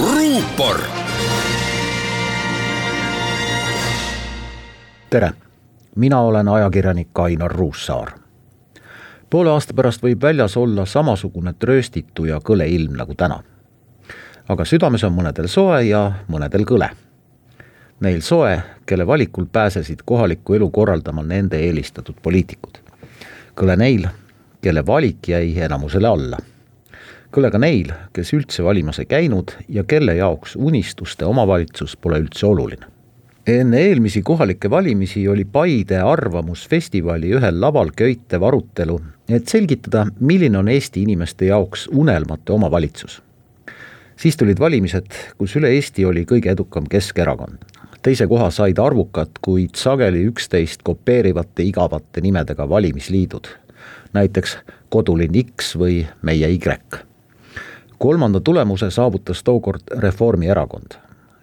ruupor. tere, mina olen ajakirjanik Ainar Ruussaar. poole aasta pärast võib väljas olla samasugune trööstitu ja kõle ilm nagu täna. aga südames on mõnedel soe ja mõnedel kõle. Neil soe, kelle valikul pääsesid kohalikku elu korraldama nende eelistatud poliitikud. kõle neil, kelle valik jäi enamusele alla kõle ka neil, kes üldse valimas ei käinud ja kelle jaoks unistuste omavalitsus pole üldse oluline. enne eelmisi kohalikke valimisi oli Paide Arvamusfestivali ühel laval köitev arutelu, et selgitada, milline on Eesti inimeste jaoks unelmate omavalitsus. siis tulid valimised, kus üle Eesti oli kõige edukam Keskerakond. teise koha said arvukad, kuid sageli üksteist kopeerivate igavate nimedega valimisliidud näiteks Kodulinn X või Meie Y kolmanda tulemuse saavutas tookord Reformierakond.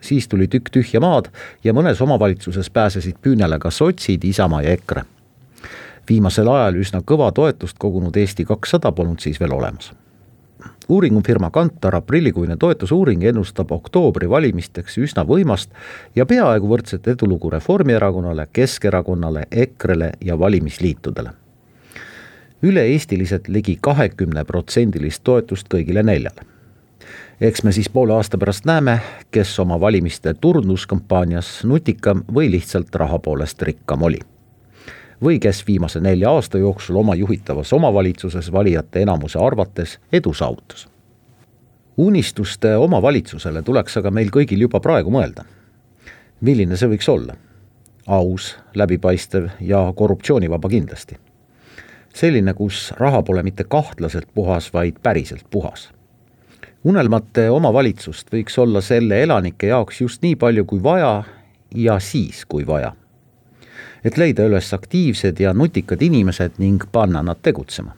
siis tuli tükk tühja maad ja mõnes omavalitsuses pääsesid püünele ka sotsid, Isamaa ja EKRE. viimasel ajal üsna kõva toetust kogunud Eesti kakssada polnud siis veel olemas. uuringufirma Kantar aprillikuine toetusuuring ennustab oktoobri valimisteks üsna võimast ja peaaegu võrdset edulugu Reformierakonnale, Keskerakonnale, EKRE-le ja valimisliitudele üle-eestiliselt ligi kahekümneprotsendilist toetust kõigile neljale. eks me siis poole aasta pärast näeme, kes oma valimiste turunduskampaanias nutikam või lihtsalt raha poolest rikkam oli. või kes viimase nelja aasta jooksul oma juhitavas omavalitsuses valijate enamuse arvates edu saavutas. unistuste omavalitsusele tuleks aga meil kõigil juba praegu mõelda. milline see võiks olla? aus, läbipaistev ja korruptsioonivaba kindlasti selline, kus raha pole mitte kahtlaselt puhas, vaid päriselt puhas. unelmate omavalitsust võiks olla selle elanike jaoks just nii palju kui vaja ja siis, kui vaja. et leida üles aktiivsed ja nutikad inimesed ning panna nad tegutsema.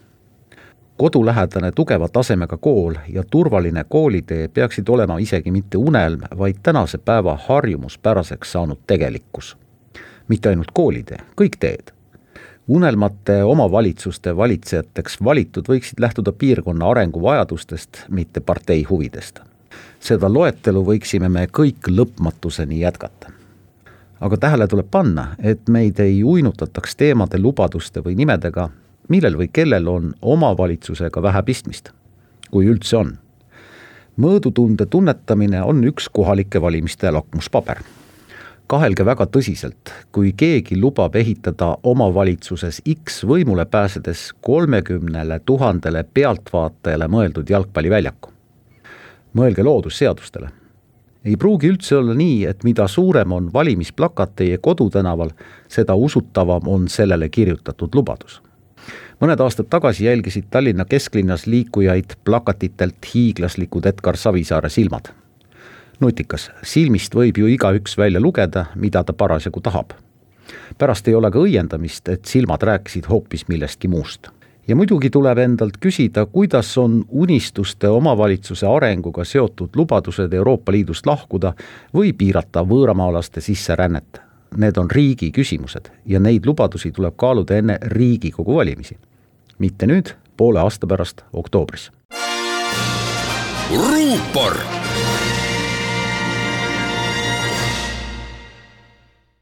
kodulähedane tugeva tasemega kool ja turvaline koolitee peaksid olema isegi mitte unelm, vaid tänase päeva harjumuspäraseks saanud tegelikkus. mitte ainult koolitee, kõik teed unelmate omavalitsuste valitsejateks valitud võiksid lähtuda piirkonna arenguvajadustest, mitte partei huvidest. seda loetelu võiksime me kõik lõpmatuseni jätkata. aga tähele tuleb panna, et meid ei uinutataks teemade, lubaduste või nimedega, millel või kellel on omavalitsusega vähe pistmist, kui üldse on. mõõdutunde tunnetamine on üks kohalike valimiste lakmuspaber kahelge väga tõsiselt, kui keegi lubab ehitada omavalitsuses X võimule pääsedes kolmekümnele tuhandele pealtvaatajale mõeldud jalgpalliväljaku. mõelge loodusseadustele. ei pruugi üldse olla nii, et mida suurem on valimisplakat teie kodutänaval, seda usutavam on sellele kirjutatud lubadus mõned aastad tagasi jälgisid Tallinna kesklinnas liikujaid plakatitelt hiiglaslikud Edgar Savisaare silmad nutikas, silmist võib ju igaüks välja lugeda, mida ta parasjagu tahab. pärast ei ole ka õiendamist, et silmad rääkisid hoopis millestki muust. ja muidugi tuleb endalt küsida, kuidas on unistuste omavalitsuse arenguga seotud lubadused Euroopa Liidust lahkuda või piirata võõramaalaste sisserännet. Need on riigi küsimused ja neid lubadusi tuleb kaaluda enne Riigikogu valimisi. mitte nüüd, poole aasta pärast oktoobris. ruupor